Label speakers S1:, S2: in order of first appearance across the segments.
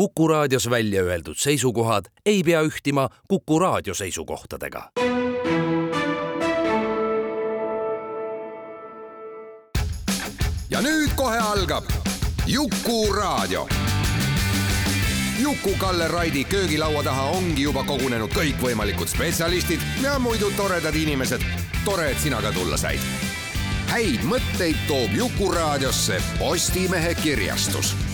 S1: Kuku raadios välja öeldud seisukohad ei pea ühtima Kuku raadio seisukohtadega.
S2: ja nüüd kohe algab Jukuraadio. Juku-Kalle Raidi köögilaua taha ongi juba kogunenud kõikvõimalikud spetsialistid ja muidu toredad inimesed. tore, et sina ka tulla said. häid mõtteid toob Jukuraadiosse Postimehe kirjastus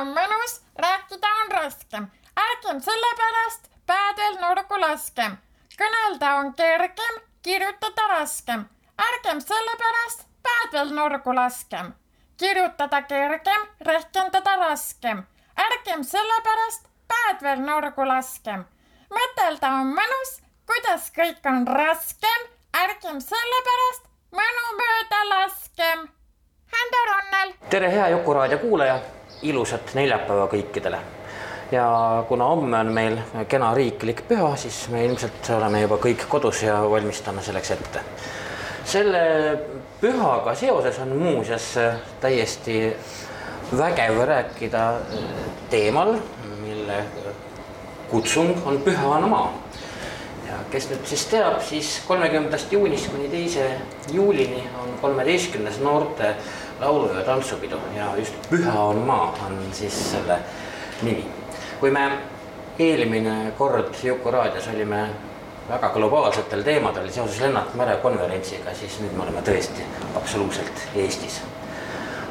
S3: on mõnus, rääkida on raskem. ärgem sellepärast päädel nurgu laskem. kõnelda on kergem, kirjutada raskem. ärgem sellepärast päädel nurgu laskem. kirjutada kergem, rehkendada raskem. ärgem sellepärast päädvel nurgu laskem. mõtelda on mõnus, kuidas kõik on raskem. ärgem sellepärast mõnu mööda laskem. Hando Ronnel.
S4: tere, hea Jukuraadio kuulaja ilusat neljapäeva kõikidele. ja kuna homme on meil kena riiklik püha, siis me ilmselt oleme juba kõik kodus ja valmistame selleks ette. selle pühaga seoses on muuseas täiesti vägev rääkida teemal, mille kutsung on Püha on maa. ja kes nüüd siis teab, siis kolmekümnendast juunist kuni teise juulini on kolmeteistkümnes noorte laulu- ja tantsupidu ja just Püha on maa on siis selle nimi. kui me eelmine kord Juku raadios olime väga globaalsetel teemadel seoses Lennart Mere konverentsiga, siis nüüd me oleme tõesti absoluutselt Eestis.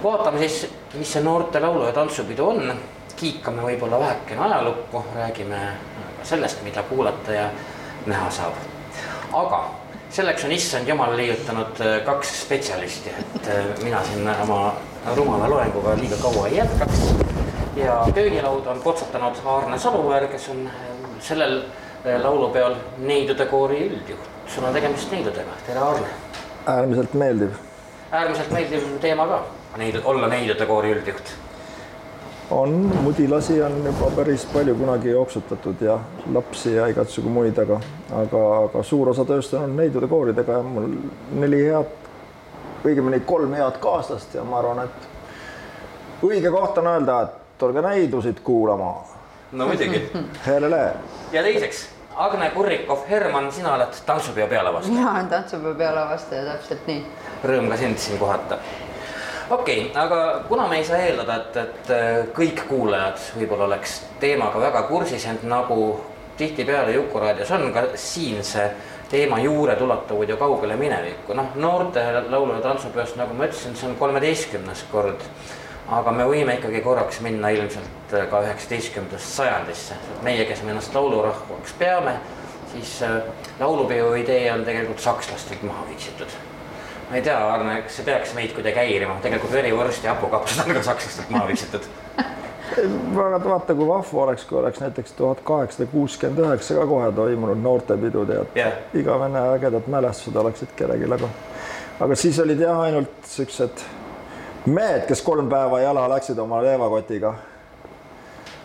S4: vaatame siis, mis see noorte laulu- ja tantsupidu on, kiikame võib-olla vähekene ajalukku, räägime sellest, mida kuulata ja näha saab. aga selleks on issand jumal leiutanud äh, kaks spetsialisti, et äh, mina siin oma rumala loenguga liiga kaua ei jätkaks. ja köögilauda on potsatanud Aarne Salumäär, kes on äh, sellel laulupeol neidude koori üldjuht. sul on tegemist neidudega, tere Aarne.
S5: äärmiselt meeldiv.
S4: äärmiselt meeldiv teema ka, neidu, olla neidude koori üldjuht
S5: on, mudilasi on juba päris palju kunagi jooksutatud ja lapsi ja igasugu muid, aga, aga, aga suur osa tööst on neidude kooridega ja mul neli head, õigemini kolm head kaaslast ja ma arvan, et õige koht on öelda, et tulge näidusid kuulama.
S4: no muidugi.
S5: Helele.
S4: ja teiseks, Agne Kurrikov, Herman, sina oled tantsupeo pealavastaja.
S6: mina olen tantsupeo pealavastaja, täpselt nii.
S4: Rõõm ka sind siin kohata okei okay,, aga kuna me ei saa eeldada, et, et äh, kõik kuulajad võib-olla oleks teemaga väga kursis, ent nagu tihtipeale Juku raadios on ka siin see teema juured ulatuvad ju kaugele minevikku, noh, noorte laulu- ja tantsupeost, nagu ma ütlesin, see on kolmeteistkümnes kord. aga me võime ikkagi korraks minna ilmselt äh, ka üheksateistkümnendasse sajandisse, meie, kes me ennast laulurahvaks peame, siis äh, laulupeo idee on tegelikult sakslastelt maha viksitud ma ei tea, Arne, kas see peaks meid kuidagi häirima, tegelikult verivorst ja hapukapsad on ka sakslastelt maha viksitud
S5: väga vaata, kui vahva oleks, kui oleks näiteks tuhat kaheksasada kuuskümmend üheksa ka kohe toimunud noortepidu, tead yeah.. igavene ägedad mälestused oleksid kellelgi, aga, aga siis olid jah, ainult siuksed mehed, kes kolm päeva jala läksid oma leevakotiga.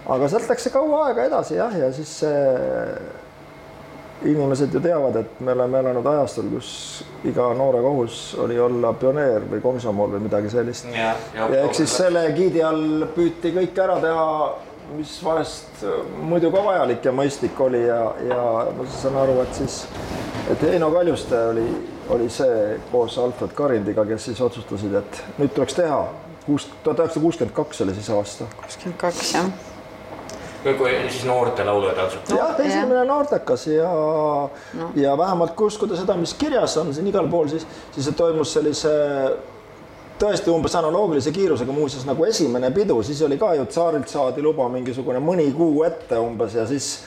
S5: aga sealt läks see kaua aega edasi jah, ja siis see inimesed ju teavad, et me oleme elanud ajastul, kus iga noore kohus oli olla pioneer või komsomol või midagi sellist. ja, ja, ja eks siis selle giidi all püüti kõik ära teha, mis vahest muidu ka vajalik ja mõistlik oli ja, ja ma saan aru, et siis, et Heino Kaljuste oli, oli see koos Alfred Karindiga, kes siis otsustasid, et nüüd tuleks teha. kuus, tuhat üheksasada kuuskümmend kaks oli siis aasta.
S6: kuuskümmend kaks, jah
S4: siis noorte laulu ja tantsud.
S5: jah, esimene noortekas ja no., ja vähemalt kui uskuda seda, mis kirjas on siin igal pool, siis, siis see toimus sellise tõesti umbes analoogilise kiirusega, muuseas nagu esimene pidu, siis oli ka ju tsaarilt saadi luba mingisugune mõni kuu ette umbes ja siis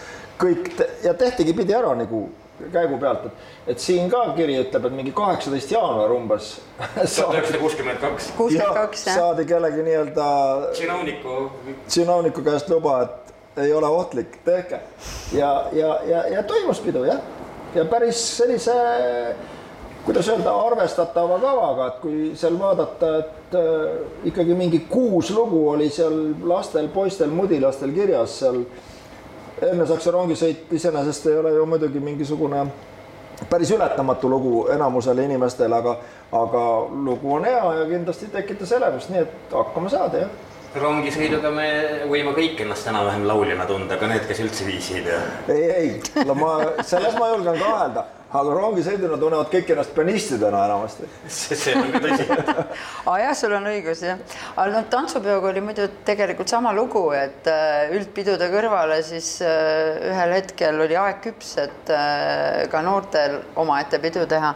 S5: kõik te, ja tehtigi pidi ära nagu käigu pealt, et, et siin ka kiri ütleb, et mingi kaheksateist jaanuar umbes.
S4: tuhat üheksasada kuuskümmend kaks.
S6: kuuskümmend kaks, jah.
S5: saadi kellegi nii-öelda.
S4: tsinovniku.
S5: tsinovniku käest luba, et ei ole ohtlik, tehke. ja, ja, ja, ja toimus pidu jah, ja päris sellise, kuidas öelda, arvestatava kavaga, et kui seal vaadata, et äh, ikkagi mingi kuus lugu oli seal lastel, poistel, mudilastel kirjas seal. Ernesaksa rongisõit iseenesest ei ole ju muidugi mingisugune päris ületamatu lugu enamusele inimestele, aga, aga lugu on hea ja kindlasti tekitas elevust, nii et hakkama saada jah
S4: rongisõiduga me võime kõik ennast enam-vähem lauljana tunda, ka need, kes üldse viisi ei tea.
S5: ei, ei, no ma, selles ma julgen kahelda aga rongisõiduna tunnevad kõik ennast pianistidena enamasti.
S4: see on ka tõsi
S6: aa jah, sul on õigus jah. aga noh, tantsupeoga oli muidu tegelikult sama lugu, et äh, üldpidude kõrvale siis äh, ühel hetkel oli aeg küps, et äh, ka noortel omaette pidu teha.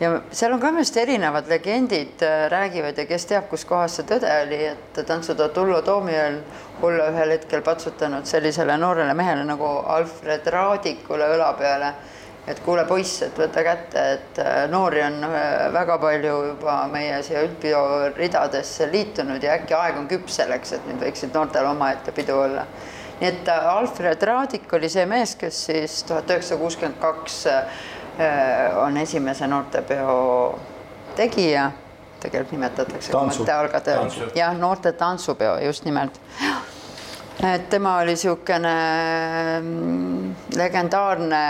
S6: ja seal on ka minu arust erinevad legendid räägivad ja kes teab, kus kohas see tõde oli, et tantsutoa Tullo Toomjõel olla ühel hetkel patsutanud sellisele noorele mehele nagu Alfred Raadikule õla peale et kuule poiss, et võta kätte, et äh, noori on äh, väga palju juba meie siia üldpeo ridadesse liitunud ja äkki aeg on küps selleks, et nüüd võiksid noortel omaette pidu olla. nii et äh, Alfred Raadik oli see mees, kes siis tuhat üheksasada kuuskümmend kaks on esimese noortepeo tegija, tegelikult nimetatakse mõttealgataja, jah, noorte tantsupeo just nimelt et tema oli niisugune mm, legendaarne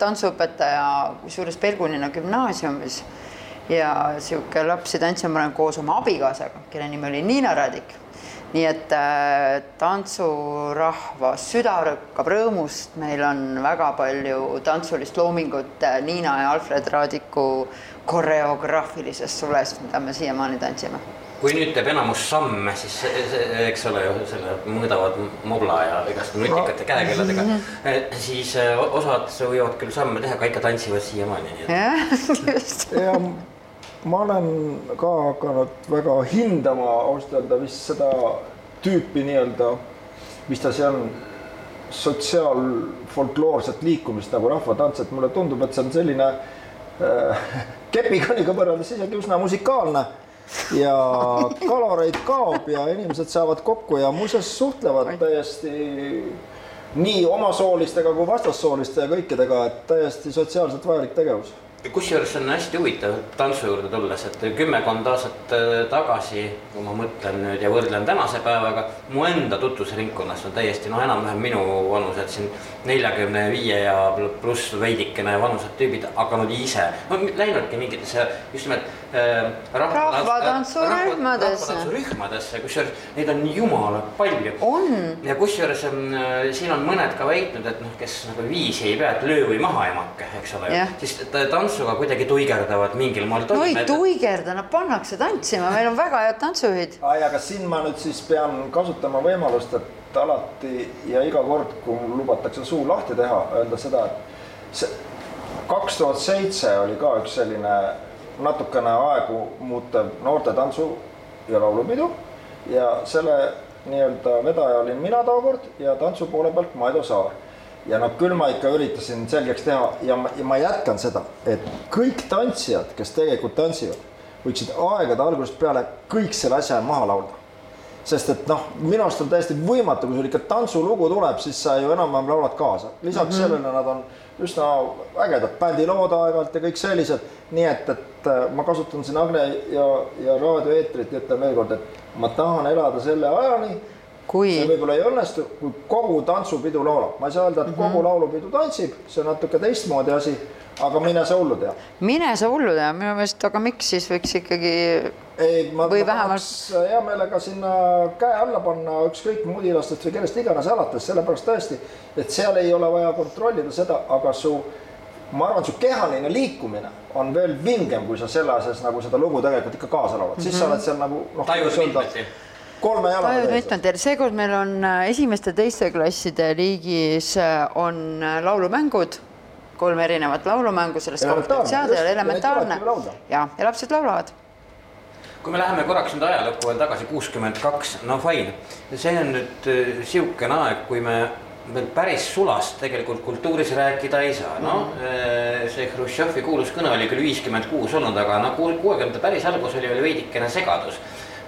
S6: tantsuõpetaja, kusjuures Pelgunina gümnaasiumis. Ja niisugune lapsi tantsima panev koos oma abikaasaga, kelle nimi oli Niina Radik. nii et äh, tantsurahva süda rõkkab rõõmust, meil on väga palju tantsulist loomingut äh, Niina ja Alfred Raadiku koreograafilisest sulest, mida me siiamaani tantsime
S4: kui nüüd teeb enamus samme, siis eks ole ju selle mõõdavad mobla ja igaste nutikate käekelladega, eh, siis eh, osad võivad küll samme teha, aga ikka tantsivad siiamaani.
S6: jah, just.
S5: ja ma olen ka hakanud väga hindama ausalt öelda vist seda tüüpi nii-öelda, mis ta see on, sotsiaalfolkloorset liikumist nagu rahvatants, et mulle tundub, et see on selline äh, kepikoniga võrreldes isegi üsna musikaalne ja kaloreid kaob ja inimesed saavad kokku ja muuseas suhtlevad täiesti nii omasoolistega kui vastassooliste ja kõikidega, et täiesti sotsiaalselt vajalik tegevus.
S4: Kusjuures on hästi huvitav tantsu juurde tulles, et kümmekond aastat äh, tagasi, kui ma mõtlen nüüd ja võrdlen tänase päevaga, mu enda tutvusringkonnas on täiesti noh, enam-vähem minu vanused siin neljakümne viie ja pluss veidikene vanused tüübid hakanud ise, no läinudki mingitesse just nimelt
S6: rahvatantsurühmadesse.
S4: rahvatantsurühmadesse, kusjuures neid on jumala palju.
S6: on.
S4: ja kusjuures äh, siin on mõned ka väitnud, et noh, kes nagu viisi ei pea, et löö või maha emake, eks ole, siis tants tantsuga kuidagi tuigerdavad mingil moel.
S6: no ei tuigerda, nad pannakse tantsima, meil on väga head tantsujuhid.
S5: ai, aga siin ma nüüd siis pean kasutama võimalust, et alati ja iga kord, kui lubatakse suu lahti teha, öelda seda, et see kaks tuhat seitse oli ka üks selline natukene aegu muutev noorte tantsu ja laulupidu ja selle nii-öelda vedaja olin mina tookord ja tantsu poole pealt Maido Saar ja noh, küll ma ikka üritasin selgeks teha ja ma, ja ma jätkan seda, et kõik tantsijad, kes tegelikult tantsivad, võiksid aegade algusest peale kõik selle asja maha laulda. sest et noh, minu arust on täiesti võimatu, kui sul ikka tantsulugu tuleb, siis sa ju enam-vähem laulad kaasa. lisaks mm -hmm. sellele nad on üsna ägedad bändilood aeg-ajalt ja kõik sellised. nii et, et äh, ma kasutan siin Agne ja, ja raadioeetrit ja ütlen veel kord, et ma tahan elada selle ajani kui... see võib-olla ei õnnestu, kui kogu tantsupidu laulab, ma ei saa öelda, et mm -hmm. kogu laulupidu tantsib, see on natuke teistmoodi asi, aga mine sa hullu tea.
S6: mine sa hullu tea, minu meelest, aga miks siis võiks ikkagi
S5: ei, ma, või ma vähemalt hea meelega sinna käe alla panna ükskõik mudilastest või kellest iganes alates, sellepärast tõesti, et seal ei ole vaja kontrollida seda, aga su ma arvan, su kehaline liikumine on veel vingem, kui sa selle sees nagu seda lugu tegelikult ikka kaasa laulad mm, -hmm. siis sa mhm. oled seal nagu noh.
S4: tajud mitmeti
S5: kolme jalaga
S6: täis. seekord meil on äh, esimeste-teiste klasside liigis äh, on äh, laulumängud, kolm erinevat laulumängu, sellest konfidentsiaalne, elementaarne. Ja, ja lapsed laulavad.
S4: Kui me läheme korraks nüüd ajalukku veel tagasi, kuuskümmend kaks, no fine, see on nüüd sihukene aeg, kui me veel päris sulast tegelikult kultuuris rääkida ei saa, noh see Hruštšovi kuulus kõne oli küll viiskümmend kuus olnud, aga no kuuekümnendate päris algus oli veel veidikene segadus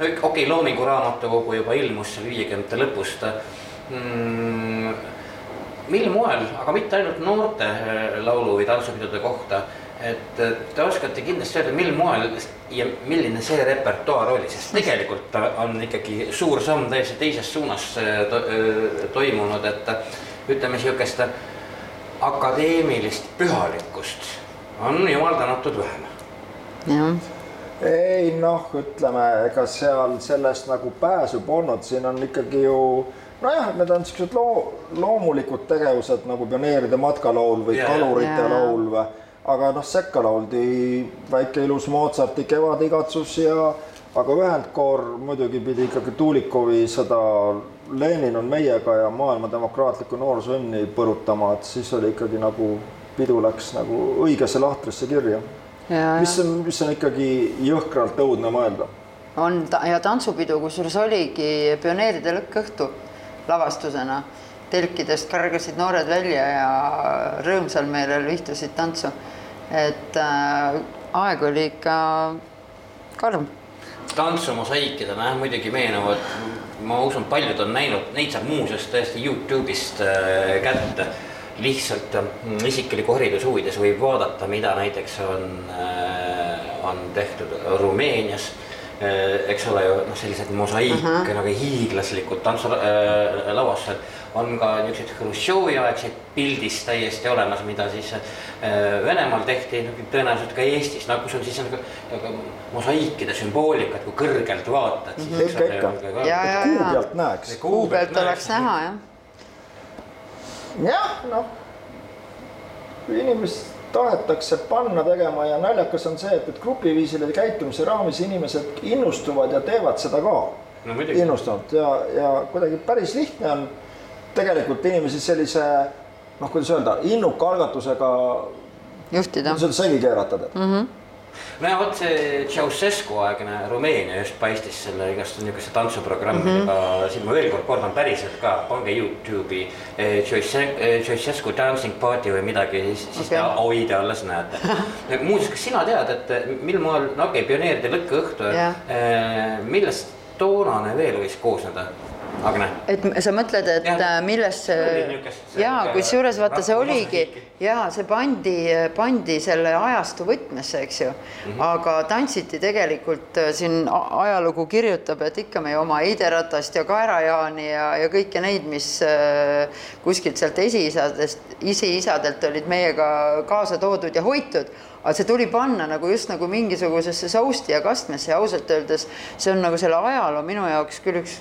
S4: okei okay,, Loomingu raamatukogu juba ilmus seal viiekümnendate lõpust mm,. mil moel, aga mitte ainult noorte äh, laulu- või tantsupidude kohta, et te oskate kindlasti öelda, mil moel ja milline see repertuaar oli, sest tegelikult on ikkagi suur samm täiesti teises suunas äh, to äh, toimunud, et ütleme sihukest akadeemilist pühalikkust on jumal tänatud vähem.
S6: jah
S5: ei noh, ütleme, ega seal sellest nagu pääsu polnud, siin on ikkagi ju nojah, need on niisugused loo, loomulikud tegevused nagu pioneeride matkalaul või
S4: ja.
S5: kalurite
S6: ja.
S5: laul või, aga noh, sekka lauldi väike ilus Mozarti Kevadigatsus ja aga ühendkoor muidugi pidi ikkagi Tuulikovi seda Lenin on meiega ja maailma demokraatlikku noorsõnni põrutama, et siis oli ikkagi nagu pidu läks nagu õigesse lahtrisse kirja. Mis on, mis on ikkagi jõhkralt õudne mõelda.
S6: on ta ja tantsupidu, kusjuures oligi pioneeride lõkkõhtu lavastusena. telkidest kargasid noored välja ja rõõmsal meelel vihtusid tantsu. et äh, aeg oli ikka karm.
S4: tantsumosaiikidena jah, muidugi meenuvad, ma usun, paljud on näinud, neid saab muuseas täiesti Youtube'ist äh, kätte. Lihtsalt äh, isikliku hariduse huvides võib vaadata, mida näiteks on, on tehtud Rumeenias eks ole ju noh, sellised mosaiik uh -huh. nagu hiiglaslikud tantsulavastused äh, on ka niisuguseid Hruštšovi aegseid pildis täiesti olemas, mida siis äh, Venemaal tehti no, tõenäoliselt ka Eestis, no kus on siis nagu, nagu mosaiikide sümboolikat, kui kõrgelt vaatad mm. -hmm.
S5: ikka, ikka.
S6: ja, ja,
S5: kuu
S6: ja
S5: pealt näeks.
S6: kuu pealt oleks näha jah.
S5: Jah, noh kui inimest tahetakse panna tegema ja naljakas on see, et, et grupiviisilise käitumise raames inimesed innustuvad ja teevad seda ka
S4: no, muidugi.
S5: innustunult ja, ja kuidagi päris lihtne on tegelikult inimesi sellise noh, kuidas öelda, innuka algatusega
S6: juhtida.
S5: seda segi keerata tead mm. -hmm
S4: no ja vot see Ceausescu aegne Rumeenia just paistis selle igast niisuguste tantsuprogrammidega mm, -hmm. siin ma veel kord kordan päriselt ka, pange Youtube'i eh, Ceausescu dancing party või midagi, siis, siis okay. te hoide alles näete. muuseas, kas sina tead, et mil moel, no okei okay,, pioneeride lõkkeõhtu
S6: Yeah.
S4: eh,, millest toonane veel võis koosneda? Agne?
S6: et sa mõtled, et ja, millest
S4: See oli
S6: see
S4: niisugust- see
S6: ja
S4: niisugune
S6: kusjuures vaata, see oligi
S4: mosaiiki.
S6: ja see pandi, pandi selle ajastu võtmesse, eks ju mm. -hmm. aga tantsiti tegelikult äh, siin ajalugu kirjutab, et ikka meie oma Heideratast ja Kaerajaani ja, ja kõiki neid, mis äh, kuskilt sealt esiisadest, esiisadelt olid meiega kaasa toodud ja hoitud aga see tuli panna nagu just nagu mingisugusesse sousti ja kastmesse ja ausalt öeldes see on nagu selle ajaloo minu jaoks küll üks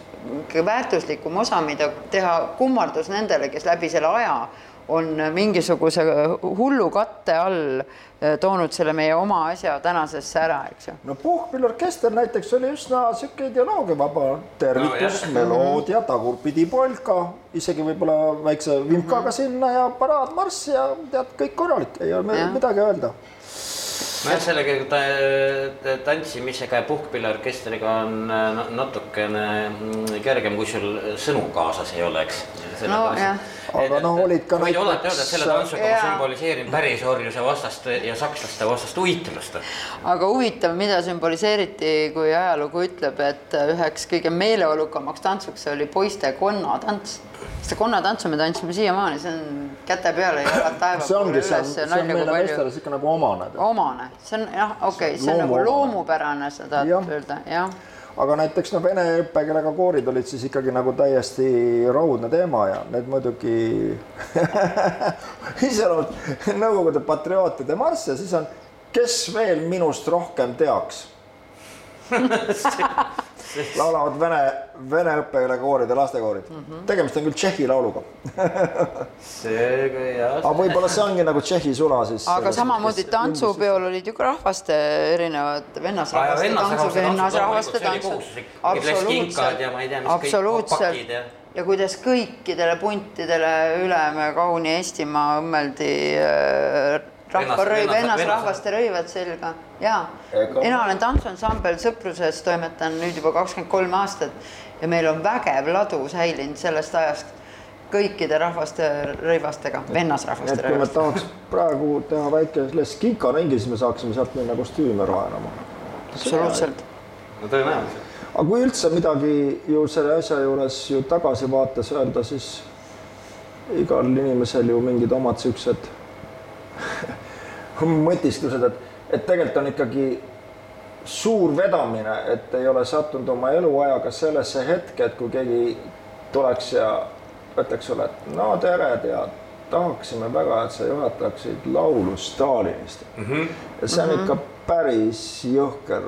S6: väärtuslikum osa, mida teha kummardus nendele, kes läbi selle aja on mingisuguse hullu katte all eh, toonud selle meie oma asja tänasesse ära, eks ju.
S5: no puhkpilliorkester näiteks oli üsna sihuke ideoloogiavaba tervitus
S4: No,
S5: meloodia, tagurpidi polka, isegi võib-olla väikse vimkaga sinna ja paraadmarss ja tead, kõik korralik, ei ole midagi öelda
S4: nojah, sellega ta, tantsimisega ja puhkpilliorkestriga on äh, na- natukene mm, kergem, kui sul sõnu kaasas ei ole, eks.
S6: No, jah.
S5: Aga noh, olid ka näiteks-
S4: alati öelda, et selle tantsuga ma sümboliseerin pärisorjuse vastast ja sakslaste vastast uitlust.
S6: aga huvitav, mida sümboliseeriti, kui ajalugu ütleb, et üheks kõige meeleolukamaks tantsuks oli poiste konnatants. seda konnatantsu me tantsime siiamaani, see on käte peale ja jalad taeva
S5: see ongi, see on,
S6: üles
S5: see
S6: ja
S5: on
S6: nalja kui
S5: meile
S6: palju
S5: meestele sihuke nagu omane.
S6: omane, see on jah, okei okay,, see on nagu loomupärane, sa tahad öelda, jah
S5: aga näiteks no vene õppekeelega koorid olid siis ikkagi nagu täiesti raudne teema ja need muidugi iseloomult Nõukogude patriootide marss ja siis on, kes veel minust rohkem teaks laulavad vene, vene õppekeelega kooride lastekoorid mm. -hmm. tegemist on küll Tšehhi lauluga
S4: seega jah.
S5: aga võib-olla see ongi nagu Tšehhi sula siis.
S6: aga samamoodi tantsupeol olid ju ka rahvaste erinevad vennasrahvaste tantsu, vennasrahvaste tantsu.
S4: kinkad ja ma ei tea, mis kõik pakid
S6: absoluutselt
S4: ja
S6: ja kuidas kõikidele puntidele üle me kauni Eestimaa õmmeldi äh, rahvarõiv,
S4: Vennas-
S6: vennasrahvaste rõivad selga ja mina olen tantsuansambel Sõpruses, toimetan nüüd juba kakskümmend kolm aastat ja meil on vägev ladu säilinud sellest ajast kõikide rahvaste rõivastega, vennasrahvaste
S5: et kui me
S6: rõivastega.
S5: tahaks praegu teha väike skikaringi, siis me saaksime sealt minna kostüüme raenama.
S6: absoluutselt.
S4: no tõenäoliselt.
S5: aga kui üldse midagi ju selle asja juures ju tagasivaates öelda, siis igal inimesel ju mingid omad siuksed mõtisklused, et, et tegelikult on ikkagi suur vedamine, et ei ole sattunud oma eluajaga sellesse hetke, et kui keegi tuleks ja ütleks sulle, et no tere, tead, tahaksime väga, et sa juhataksid laulu Stalinist mm. -hmm. ja see on mm -hmm. ikka päris jõhker,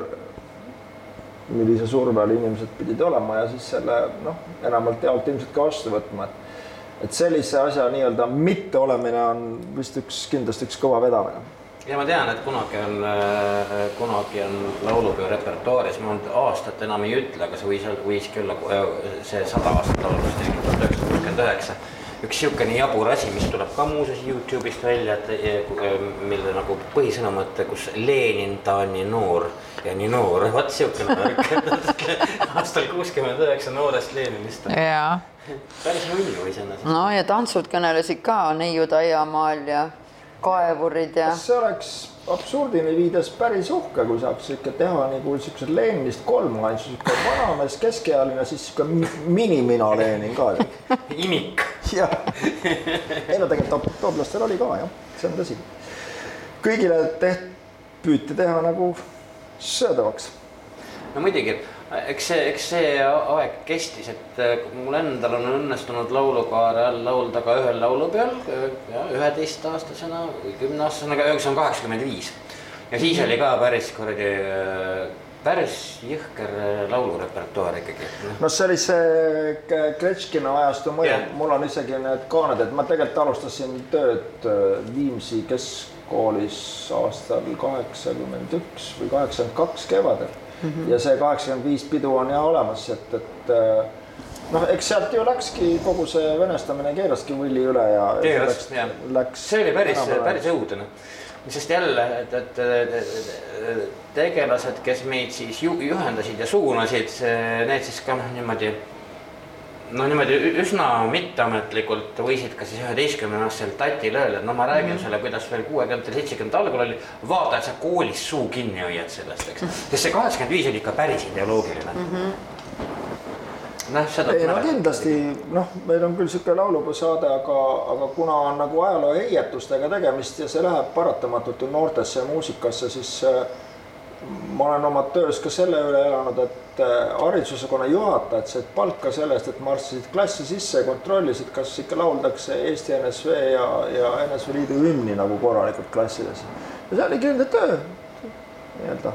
S5: millise surve all inimesed pidid olema ja siis selle noh, enamalt jaolt ilmselt ka vastu võtma, et et sellise asja nii-öelda mitteolemine on vist üks, kindlasti üks kõva vedamine
S4: ja ma tean, et kunagi on, kunagi on laulupeo repertuaaris, ma nüüd aastat enam ei ütle, aga see võis, võiski olla see sada aastat laulust tuhat üheksasada kuuskümmend üheksa üks niisugune jabur asi, mis tuleb ka muuseas Youtube'ist välja, et mille nagu põhisõnumõte, kus Lenin, ta on nii noor ja nii noor, vot niisugune värk aastal kuuskümmend üheksa noorest Leninist. päris nunnu iseenesest.
S6: no ja tantsud kõnelesid ka neiud aiamaal ja kaevurid ja.
S5: see oleks absurdini viides päris uhke, kui saaks ikka teha nagu siuksed Leninist kolm ainult siuke vanamees, keskealine, siis siuke mini-mina Lenin ka.
S4: imik.
S5: jah, ei no tegelikult tooblastel oli ka jah, see on tõsi. kõigile teht-, püüti teha nagu söödavaks.
S4: no muidugi eks see, eks see aeg kestis, et äh, mul endal on õnnestunud laulukaare all laulda ka ühel laulupeol, üheteistaastasena või kümneaastasena, aga see on kaheksakümmend viis. ja siis oli ka päris kuradi, äh, päris jõhker äh, laulurepertuaar ikkagi.
S5: no see oli see Kretškina ajastu mõju mul on isegi need kaaned, et ma tegelikult alustasin tööd Viimsi keskkoolis aastal kaheksakümmend üks või kaheksakümmend kaks kevadel mm. -hmm. ja see kaheksakümmend viis pidu on jah olemas, et, et äh, noh, eks sealt ju läkski kogu see venestamine keeraski võlli üle ja.
S4: keeras, jah. see oli päris, päris õudne sest jälle, et, et, et tegelased, kes meid siis ju, juhendasid ja suunasid, need siis ka noh, niimoodi no niimoodi üsna mitteametlikult võisid ka siis üheteistkümne aastaselt tatile öelda, et no ma räägin mm -hmm. sulle, kuidas veel kuuekümnendatel, seitsmekümnendatel algul oli. vaata, et sa koolis suu kinni hoiad sellest, eks, sest see kaheksakümmend viis oli ikka päris ideoloogiline mm. -hmm
S5: noh, seda. ei no kindlasti noh, meil on küll sihuke laulupeo saade, aga, aga kuna on nagu ajaloo heietustega tegemist ja see läheb paratamatult ju noortesse muusikasse, siis äh, ma olen oma töös ka selle üle elanud, et äh, haridusosakonna juhatajad said palka selle eest, et marssisid klassi sisse ja kontrollisid, kas ikka lauldakse Eesti NSV ja, ja NSV Liidu hümni nagu korralikult klassides. ja see oligi nende töö nii-öelda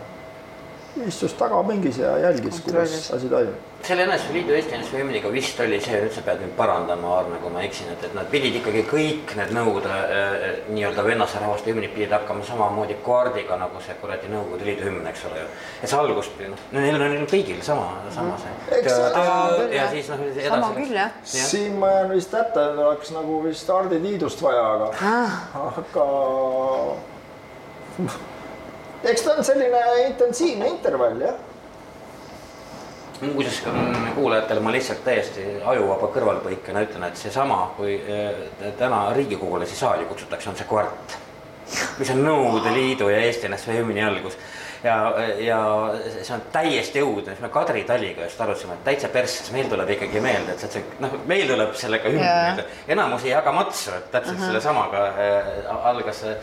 S5: istus tagapingis ja jälgis, kuidas asi toimub.
S4: selle NSV Liidu Eesti NSV hümniga vist oli see, sa pead mind parandama, Aarne, kui ma eksin, et, et nad pidid ikkagi kõik need Nõukogude äh, nii-öelda vennaste rahvaste hümnid pidid hakkama samamoodi kaardiga nagu see kuradi Nõukogude Liidu hümn, eks ole ju. et see algus, noh, neil on neil kõigil sama, sama see.
S6: ja siis noh, edasi. sama küll jah ja..
S5: siin ma jään vist hätta, et oleks nagu vist Hardi Tiidust vaja, aga ah., aga eks ta on selline intensiivne intervall, jah.
S4: muuseas kuulajatele ma lihtsalt täiesti ajuvaba kõrvalpõikena ütlen, et seesama, kui eh, täna Riigikogulasi saali kutsutakse, on see kvart. mis on Nõukogude Liidu ja Eesti NSV hümni algus ja, ja see on täiesti õudne, siis me Kadri Taliga just arutasime, et täitsa persses, meil tuleb ikkagi meelde, et see, noh, meil tuleb sellega hümn meelde. enamus ei jaga matsu, et täpselt uh -huh. sellesamaga äh, algas äh,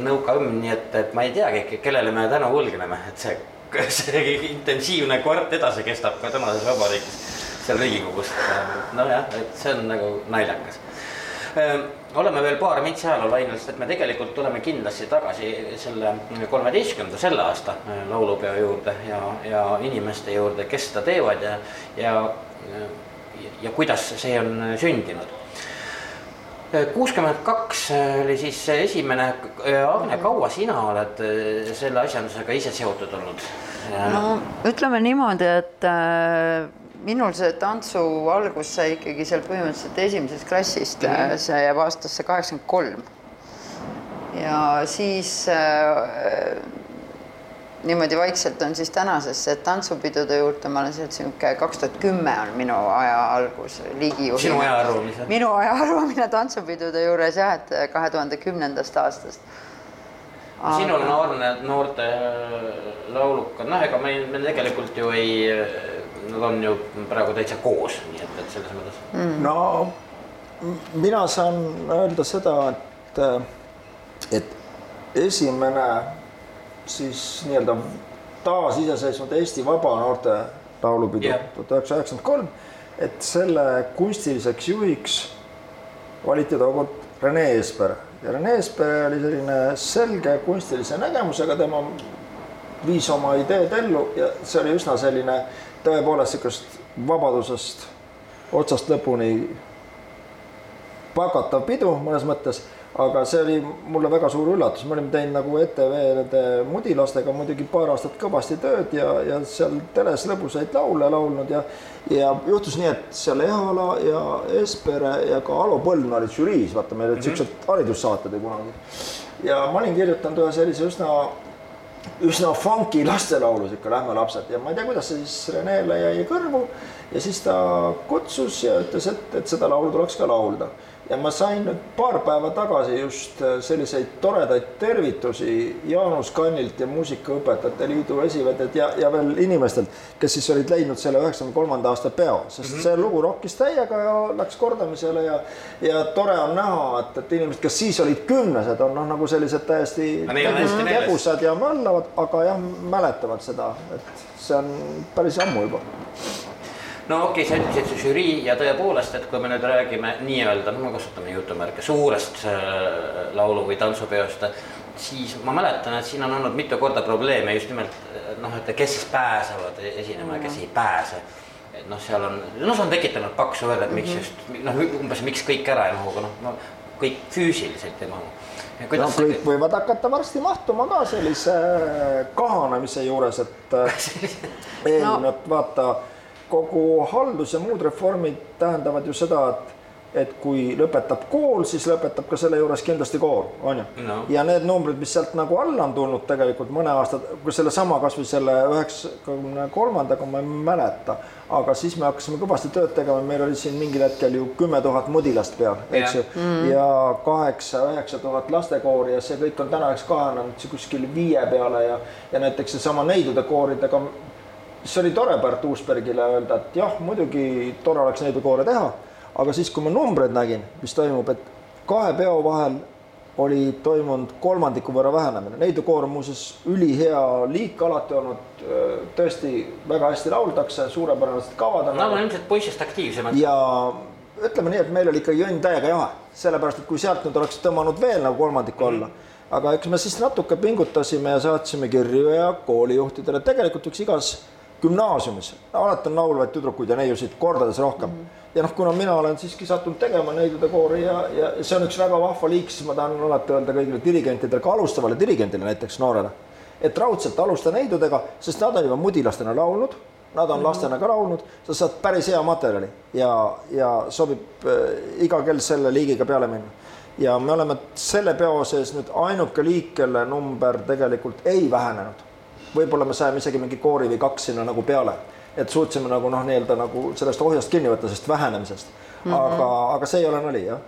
S4: nõukaõmm, nii et, et ma ei teagi, kellele me tänu võlgneme, et see, see intensiivne kvart edasi kestab ka tänases vabariigis seal Riigikogus. nojah, et see on nagu naljakas. oleme veel paar mintsi ajaloolainel, sest et me tegelikult tuleme kindlasti tagasi selle kolmeteistkümnenda selle aasta laulupeo juurde ja, ja inimeste juurde, kes seda teevad ja, ja, ja kuidas see on sündinud kuuskümmend kaks oli siis esimene, Agne, kaua sina oled äh, selle asjandusega ise seotud olnud?
S6: no ütleme niimoodi, et äh, minul see tantsu algus sai ikkagi seal põhimõtteliselt esimesest klassist mm, -hmm. see jääb aastasse kaheksakümmend kolm. ja siis äh, niimoodi vaikselt on siis tänasesse tantsupidude juurde, ma olen sealt sihuke kaks tuhat kümme on minu aja algus liigijuhina.
S4: sinu aja arvamine?
S6: minu aja arvamine tantsupidude juures jah, et kahe tuhande kümnendast aastast.
S4: Aga... sinul on Aarne noorte laulukad, noh, ega meil, meil tegelikult ju ei, nad on ju praegu täitsa koos, nii et, et selles mõttes
S5: mm.. no mina saan öelda seda, et, et esimene siis nii-öelda taasiseseisvunud Eesti Vaba Noorte Laulupidu tuhat üheksasada üheksakümmend kolm, et selle kunstiliseks juhiks valiti tookord Rene Eesper ja Rene Eespere oli selline selge kunstilise nägemusega, tema viis oma ideed ellu ja see oli üsna selline tõepoolest niisugust vabadusest otsast lõpuni pakatav pidu mõnes mõttes, aga see oli mulle väga suur üllatus, me olime teinud nagu ETV nende mudilastega muidugi paar aastat kõvasti tööd ja, ja seal teles lõbusaid laule laulnud ja ja juhtus nii, et seal Ehala ja Espere ja ka Alo Põldna olid žüriis, vaata meil olid siuksed mm -hmm. haridussaated ju kunagi. ja ma olin kirjutanud ühe sellise üsna üsna funky lastelaulu, sihuke Lähme lapsed. Ja ma ei tea, kuidas see siis Renele jäi kõrvu. Ja siis ta kutsus ja ütles, et, et seda laulu tuleks ka laulda ja ma sain nüüd paar päeva tagasi just äh, selliseid toredaid tervitusi Jaanus Kannilt ja Muusikaõpetajate Liidu esivedelt ja, ja veel inimestelt, kes siis olid leidnud selle üheksakümne kolmanda aasta peo, sest mm -hmm. see lugu rokkis täiega ja läks kordamisele ja ja tore on näha, et, et inimesed, kes siis olid kümnesed, on noh, nagu sellised täiesti tegusad ja möllavad, aga jah, mäletavad seda, et see on päris ammu juba
S4: no okei okay,, sa ütlesid see žürii ja tõepoolest, et kui me nüüd räägime nii-öelda, no me kasutame jutumärke, suurest äh, laulu- või tantsupeost, siis ma mäletan, et siin on olnud mitu korda probleeme just nimelt noh, et kes siis pääsevad esinema ja kes ei pääse. et noh, seal on, no see on tekitanud paksu öelda, et miks mhm. just noh, umbes miks kõik ära ei mahu, aga noh no, kõik füüsiliselt ei mahu.
S5: no kõik võivad hakata varsti mahtuma ka sellise kahanemise juures, et eelmine no. vaata kogu haldus ja muud reformid tähendavad ju seda, et et kui lõpetab kool, siis lõpetab ka selle juures kindlasti koor, on ju. No.. ja need numbrid, mis sealt nagu alla on tulnud tegelikult mõne aasta, kui sellesama kasvõi selle üheksakümne kolmandaga ma ei mäleta, aga siis me hakkasime kõvasti tööd tegema, meil oli siin mingil hetkel ju kümme tuhat mudilast peal, eks ju. Mm., ja kaheksa-üheksa tuhat lastekoori ja see kõik on tänaseks kahanenud kuskil viie peale ja ja näiteks seesama neidude kooridega siis oli tore Pärt Uusbergile öelda, et jah, muidugi tore oleks neid koore teha, aga siis, kui ma numbreid nägin, mis toimub, et kahe peo vahel oli toimunud kolmandiku võrra vähenemine, neidukoor on muuseas ülihea liik alati olnud, tõesti väga hästi lauldakse, suurepärased kavad on.
S4: Nad on ilmselt poissist aktiivsemad.
S5: ja ütleme nii, et meil oli ikka jõnn täiega jahe, sellepärast et kui sealt nüüd oleks tõmmanud veel nagu kolmandiku alla mm, -hmm. aga eks me siis natuke pingutasime ja saatsime kirju ja koolijuhtidele, tegelikult üks igas gümnaasiumis, alati on laulvaid tüdrukuid ja neiusid kordades rohkem mm. -hmm. ja noh, kuna mina olen siiski sattunud tegema neidude koori ja, ja see on üks väga vahva liik, siis ma tahan alati öelda kõigile dirigentidele, ka alustavale dirigendile näiteks noorele, et raudselt alusta neidudega, sest nad on juba mudilastena laulnud, nad on mm -hmm. lastena ka laulnud, sa saad päris hea materjali ja, ja sobib äh, iga kell selle liigiga peale minna ja me oleme selle peo sees nüüd ainuke liik, kelle number tegelikult ei vähenenud võib-olla me saime isegi mingi koori või kaks sinna nagu peale, et suutsime nagu noh, nii-öelda nagu sellest ohjast kinni võtta, sellest vähenemisest. Mm. -hmm. aga, aga see ei ole nali, jah.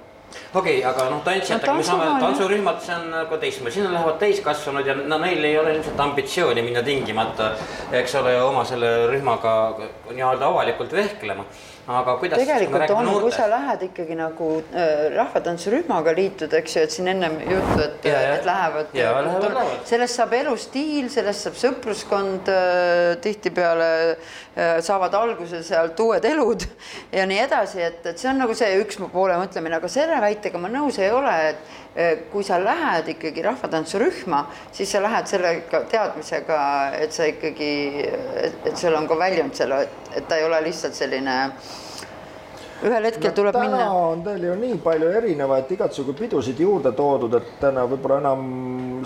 S4: Okei okay,, aga noh, tantsijatega no, me saame, tantsurühmad, see on nagu teistmoodi, sinna lähevad täiskasvanud ja no neil ei ole ilmselt ambitsiooni minna tingimata, eks ole, oma selle rühmaga nii-öelda avalikult vehklema aga kuidas
S6: tegelikult on, kui sa lähed ikkagi nagu äh, rahvatantsurühmaga liitud, eks ju, et siin ennem juttu, et, et lähevad. sellest saab elustiil, sellest saab sõpruskond äh,, tihtipeale äh, saavad alguse sealt uued elud ja nii edasi, et, et see on nagu see üks poole mõtlemine, aga selle väitega ma nõus ei ole, et äh, kui sa lähed ikkagi rahvatantsurühma, siis sa lähed sellega teadmisega, et sa ikkagi, et sul on ka väljund selle, et, et ta ei ole lihtsalt selline äh, ühel hetkel no, tuleb
S5: täna
S6: minna.
S5: on teil ju nii palju erinevaid igasugu pidusid juurde toodud, et täna võib-olla enam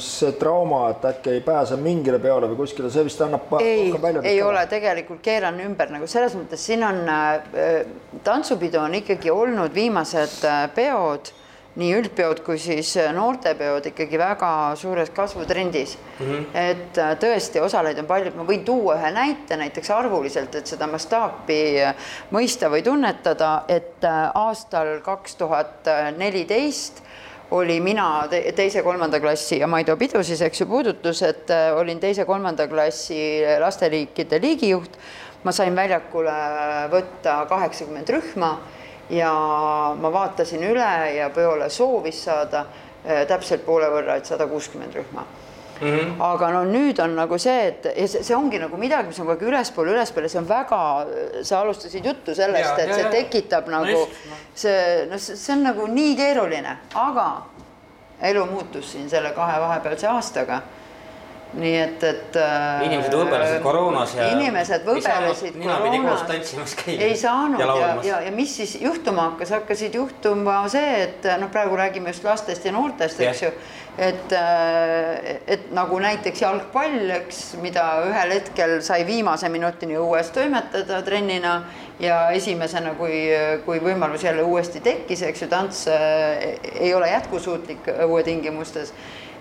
S5: see trauma, et äkki ei pääse mingile peole või kuskile, see vist annab.
S6: ei, ei ole, tegelikult keeran ümber nagu selles mõttes, siin on äh, tantsupidu on ikkagi olnud viimased äh, peod nii üldpeod kui siis äh, noortepeod ikkagi väga suures kasvutrendis mm. -hmm. et äh, tõesti, osalejaid on palju, ma võin tuua ühe näite näiteks arvuliselt, et seda mastaapi äh, mõista või tunnetada, et aastal kaks tuhat neliteist oli mina teise-kolmanda klassi ja Maido Pidu siis, eks ju, puudutus, et olin teise-kolmanda klassi lasteliikide liigijuht. ma sain väljakule võtta kaheksakümmend rühma ja ma vaatasin üle ja peole soovis saada äh, täpselt poole võrra, et sada kuuskümmend rühma Mm -hmm. aga no nüüd on nagu see, et ja see, see ongi nagu midagi, mis on kogu aeg ülespoole, ülespoole, see on väga, sa alustasid juttu sellest, et ja, see ja, tekitab ja. nagu no, see, no see on nagu nii keeruline, aga elu muutus siin selle kahe vahepealse aastaga nii et, et. Äh,
S4: inimesed võbelesid koroonas ja.
S6: inimesed võbelesid
S4: koroonas.
S6: ei saanud ja, ja, ja, ja mis siis juhtuma hakkas, hakkasid juhtuma see, et noh, praegu räägime just lastest ja noortest, eks ju. et, äh, et nagu näiteks jalgpall, eks, mida ühel hetkel sai viimase minutini õues toimetada trennina ja esimesena, kui, kui võimalus jälle uuesti tekkis, eks ju, tants äh, ei ole jätkusuutlik õuetingimustes.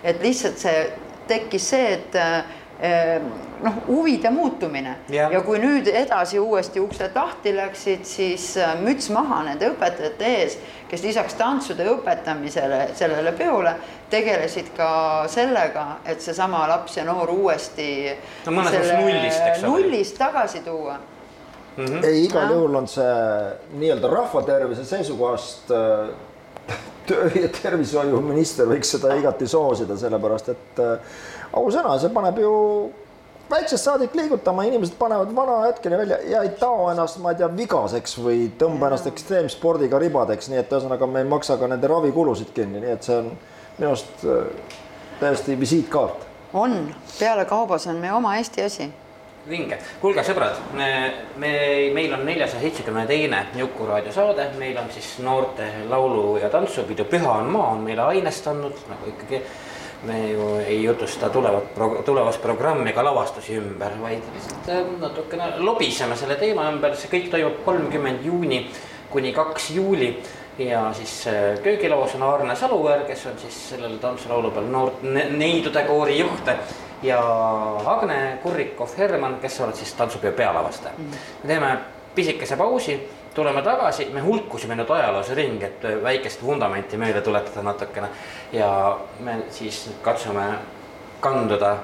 S6: et lihtsalt see tekkis see, et eh, noh, huvide muutumine ja. ja kui nüüd edasi uuesti uksed lahti läksid, siis eh, müts maha nende õpetajate ees, kes lisaks tantsude õpetamisele sellele peole tegelesid ka sellega, et seesama laps ja noor uuesti
S4: no, nullist,
S6: nullist tagasi tuua
S5: mm. -hmm. ei, igal juhul on see nii-öelda rahvatervise seisukohast äh, töö- ja tervishoiuminister võiks seda igati soosida, sellepärast et äh, ausõna, see paneb ju väiksest saadik liigutama, inimesed panevad vana hetkeni välja ja ei tao ennast, ma ei tea, vigaseks või tõmba ennast ekstreemspordiga ribadeks, nii et ühesõnaga me ei maksa ka nende ravikulusid kinni, nii et see on minu arust äh, täiesti visiitkaart.
S6: on, pealekaubas on meie oma Eesti asi
S4: vinge. kuulge, sõbrad, me, me, meil on neljasaja seitsmekümne teine Juku-raadio saade, meil on siis noorte laulu- ja tantsupidu Püha on maa on meile ainest andnud, nagu ikkagi me ju ei jutusta tulevat pro,, tulevast programmi ega lavastusi ümber, vaid lihtsalt äh, natukene lobiseme selle teema ümber, see kõik toimub kolmkümmend juuni kuni kaks juuli. Ja siis äh, köögilaos on Arne Saluveer, kes on siis sellel tantsulaulu peal noort neidude koori juht ja Agne Kurrikov-Herman, kes oled siis tantsupeo pealavastaja mm. -hmm. me teeme pisikese pausi, tuleme tagasi, me hulkusime nüüd ajaloos ringi, et väikest vundamenti meelde tuletada natukene. ja me siis katsume kanduda,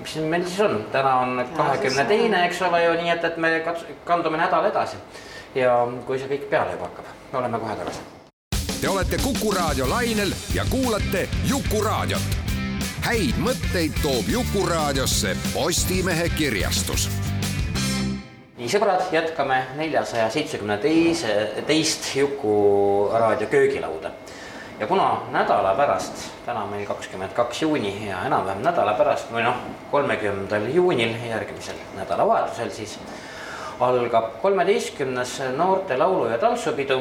S4: mis meil siis on, täna on kahekümne teine, eks ole ju, nii et, et me kats-, kandume nädal edasi. ja kui see kõik peale juba hakkab, oleme kohe tagasi.
S2: Te olete Kuku raadio lainel ja kuulate Jukuraadiot häid mõtteid toob Jukuraadiosse Postimehe kirjastus.
S4: nii sõbrad, jätkame neljasaja seitsmekümne teise, teist Juku raadio köögilauda. ja kuna nädala pärast, täna meil kakskümmend kaks juuni ja enam-vähem nädala pärast või noh, kolmekümnendal juunil, järgmisel nädalavahetusel siis algab kolmeteistkümnes noorte laulu- ja tantsupidu.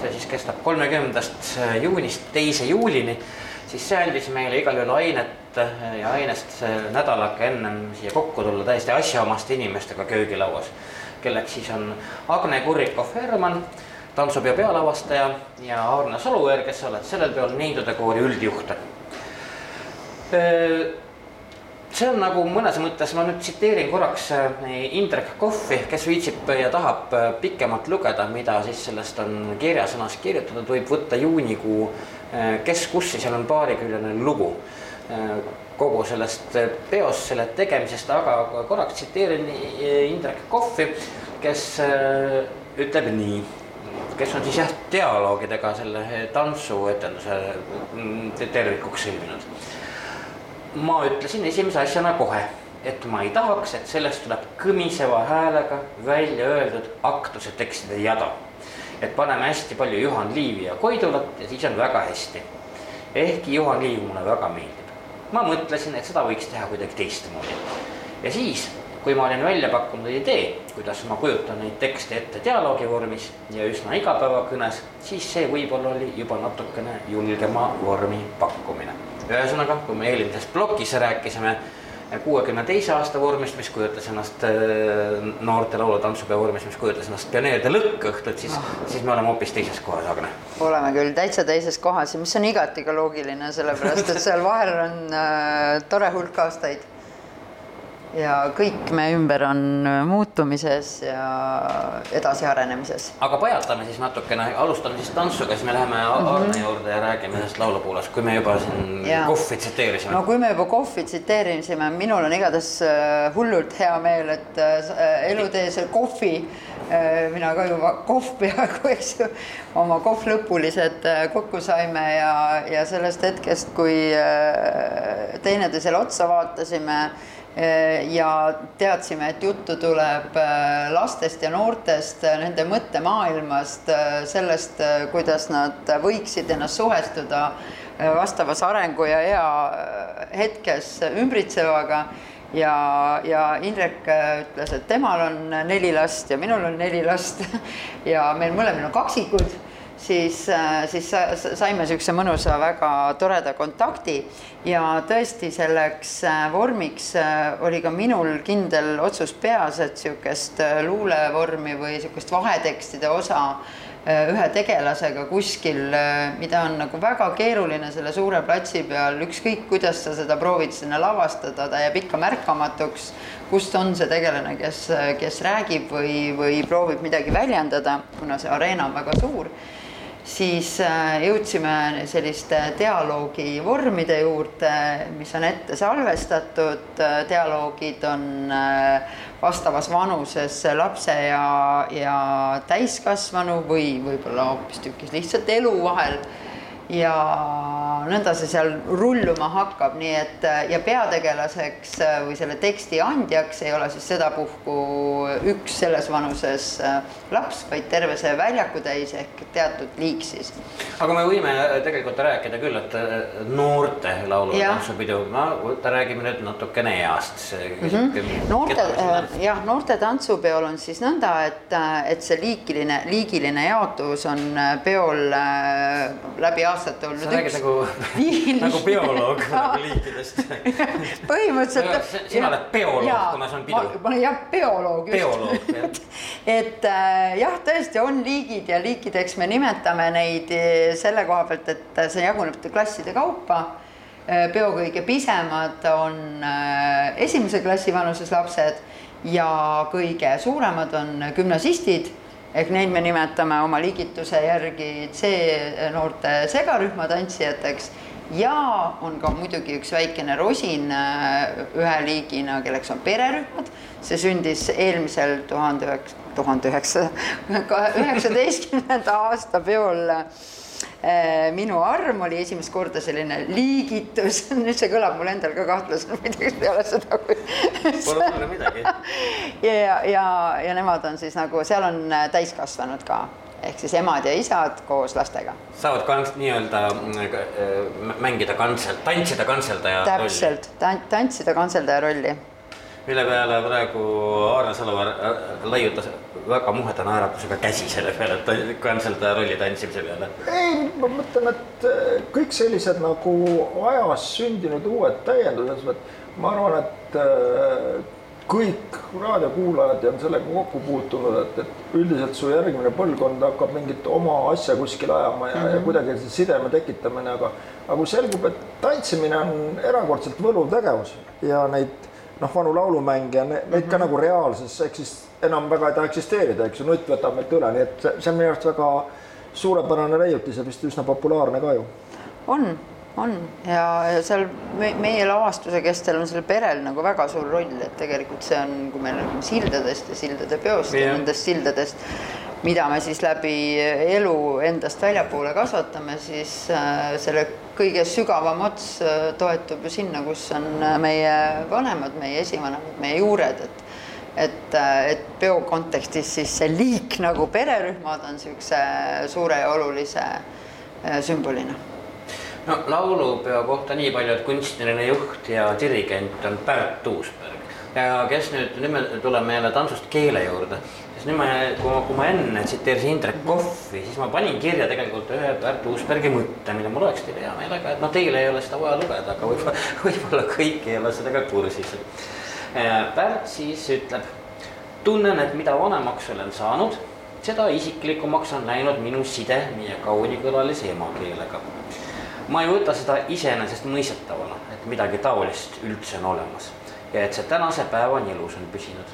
S4: see siis kestab kolmekümnendast juunist teise juulini siis see andis meile igal juhul ainet ja ainest nädalake ennem siia kokku tulla täiesti asjaomaste inimestega köögilauas. kelleks siis on Agne Kurrikov-Herman, tantsupeo pealavastaja ja Aarne Saluveer, kes sa oled sellel peol Neidude koori üldjuht see on nagu mõnes mõttes, ma nüüd tsiteerin korraks Indrek Kohvi, kes viitsib ja tahab pikemalt lugeda, mida siis sellest on kirjasõnas kirjutatud, võib võtta juunikuu kes, kus ja seal on paariküljeline lugu. Äh, kogu sellest peost, selle tegemisest, aga korraks tsiteerin Indrek Kohvi, kes äh, ütleb nii, kes on siis jah, dialoogidega selle tantsuetenduse mm, tervikuks sõlminud. ma ütlesin esimese asjana kohe, et ma ei tahaks, et sellest tuleb kõmiseva häälega välja öeldud aktuse tekstide jada et paneme hästi palju Juhan Liivi ja Koidulat ja siis on väga hästi. ehkki Juhan Liiv mulle väga meeldib. ma mõtlesin, et seda võiks teha kuidagi teistmoodi. ja siis, kui ma olin välja pakkunud idee, kuidas ma kujutan neid tekste ette dialoogi vormis ja üsna igapäevakõnes, siis see võib-olla oli juba natukene julgema vormi pakkumine. ühesõnaga, kui me eelmises plokis rääkisime kuuekümne teise aasta vormist, mis kujutas ennast äh, noorte laulu-tantsupeo vormist, mis kujutas ennast pioneeride lõkkõhtut, siis ah., siis me oleme hoopis teises kohas, Agne.
S6: oleme küll täitsa teises kohas ja mis on igati ka loogiline, sellepärast et seal vahel on äh, tore hulk aastaid ja kõik me ümber on muutumises ja edasiarenemises.
S4: aga pajatame siis natukene, alustame siis tantsuga, siis me läheme mm -hmm. Arne juurde ja räägime sellest laulupoolest, kui me juba siin ja. Kohvi tsiteerisime.
S6: no kui me juba Kohvi tsiteerisime, minul on igatahes äh, hullult hea meel, et äh, elutee see Kohvi mina ka juba kohv peaaegu, eks ju, oma kohvlõpulised kokku saime ja, ja sellest hetkest, kui teineteisele otsa vaatasime ja teadsime, et juttu tuleb lastest ja noortest, nende mõttemaailmast, sellest, kuidas nad võiksid ennast suhestuda vastavas arengu ja ea hetkes ümbritsevaga. Ja, ja Indrek ütles, et temal on neli last ja minul on neli last. Ja meil mõlemal on kaksikud, siis, siis saime niisuguse mõnusa, väga toreda kontakti ja tõesti selleks vormiks oli ka minul kindel otsus peas, et niisugust luulevormi või niisugust vahetekstide osa ühe tegelasega kuskil, mida on nagu väga keeruline selle suure platsi peal, ükskõik kuidas sa seda proovid sinna lavastada, ta jääb ikka märkamatuks, kust on see tegelane, kes, kes räägib või, või proovib midagi väljendada, kuna see areena on väga suur siis jõudsime selliste dialoogivormide juurde, mis on ette salvestatud, dialoogid on vastavas vanuses lapse ja, ja täiskasvanu või võib-olla hoopistükkis lihtsalt elu vahel ja nõnda see seal rulluma hakkab, nii et ja peategelaseks või selle teksti andjaks ei ole siis sedapuhku üks selles vanuses laps, vaid terve see väljakutäis ehk teatud liik siis.
S4: aga me võime tegelikult rääkida küll, et noorte laulu- ja tantsupidu, no räägime nüüd natukene east mm.
S6: -hmm. noorte, jah, noorte tantsupeol on siis nõnda, et, et see liikiline, liigiline jaotus on peol läbi aastate olnud.
S4: sa räägid nagu, nagu bioloog nagu liikidest
S6: põhimõtteliselt.
S4: sina oled bioloog, kuna see on pidu.
S6: ma olen jah, bioloog just.
S4: bioloog, jah.
S6: et äh, jah, tõesti on liigid ja liikideks me nimetame neid äh, selle koha pealt, et see jaguneb klasside kaupa äh, peo kõige pisemad on äh, esimese klassi vanuses lapsed ja kõige suuremad on gümnasistid ehk neid me nimetame oma liigituse järgi C-noorte segarühma tantsijateks ja on ka muidugi üks väikene rosin ühe liigina, kelleks on pererühmad. see sündis eelmisel tuhande üheksa, tuhande üheksa, üheksateistkümnenda aasta peol minu arm oli esimest korda selline liigitus, nüüd see kõlab mul endal ka kahtlaselt muidugi peale seda, kui.
S4: Pole hullu midagi.
S6: ja, ja, ja, nemad on siis nagu, seal on täiskasvanud ka ehk siis emad ja isad koos lastega.
S4: saavad ka nii-öelda mängida kantsel, tantsida kantseldaja
S6: rolli. täpselt, tantsida kantseldaja rolli.
S4: mille peale praegu Aarne Salumäe laiutas väga muheda naeratusega käsi selle peale, et kantseldaja rolli tantsimise peale.
S5: ei, ma mõtlen, et kõik sellised nagu ajas sündinud uued täiendused, ma arvan, et kõik raadiokuulajad on sellega kokku puutunud, et, et üldiselt su järgmine põlvkond hakkab mingit oma asja kuskil ajama ja mm, -hmm. ja mhm. kuidagi see sideme tekitamine, aga, aga kui selgub, et tantsimine on erakordselt võluv tegevus ja neid noh, vanu laulumänge, neid mm -hmm. ka mhm. nagu reaalses eksis-, enam väga ei taha eksisteerida, eks ju, nutt võtab meilt üle, nii et see, see on minu arust väga suurepärane leiutis ja vist üsna populaarne ka ju.
S6: on on ja, ja seal me, meie lavastuse kestel on sellel perel nagu väga suur roll, et tegelikult see on, kui me räägime sildadest ja sildade peost yeah. ja nendest sildadest, mida me siis läbi elu endast väljapoole kasvatame, siis äh, selle kõige sügavam ots äh, toetub ju sinna, kus on äh, meie vanemad, meie esivanemad, meie juured, et et, et peo kontekstis siis see liik nagu pererühmad on niisuguse suure ja olulise äh, sümbolina.
S4: No laulupeo kohta nii palju, et kunstiline juht ja dirigent on Pärt Uusberg ja kes nüüd, nüüd me tuleme jälle tantsust keele juurde, siis nüüd ma, kui ma, kui ma enne tsiteerisin Indrek Kohvi, siis ma panin kirja tegelikult ühe Pärt Uusbergi mõtte, mille ma loeks teile hea meelega, et noh, teil ei ole seda vaja lugeda, aga võib-olla, võib-olla kõik ei ole sellega kursis. Pärt siis ütleb, tunnen, et mida vanemaks olen saanud, seda isiklikumaks on läinud minu side meie kaunikõlalise emakeelega ma ei võta seda iseenesestmõistetavana, et midagi taolist üldse on olemas ja et see tänase päevani elus on püsinud.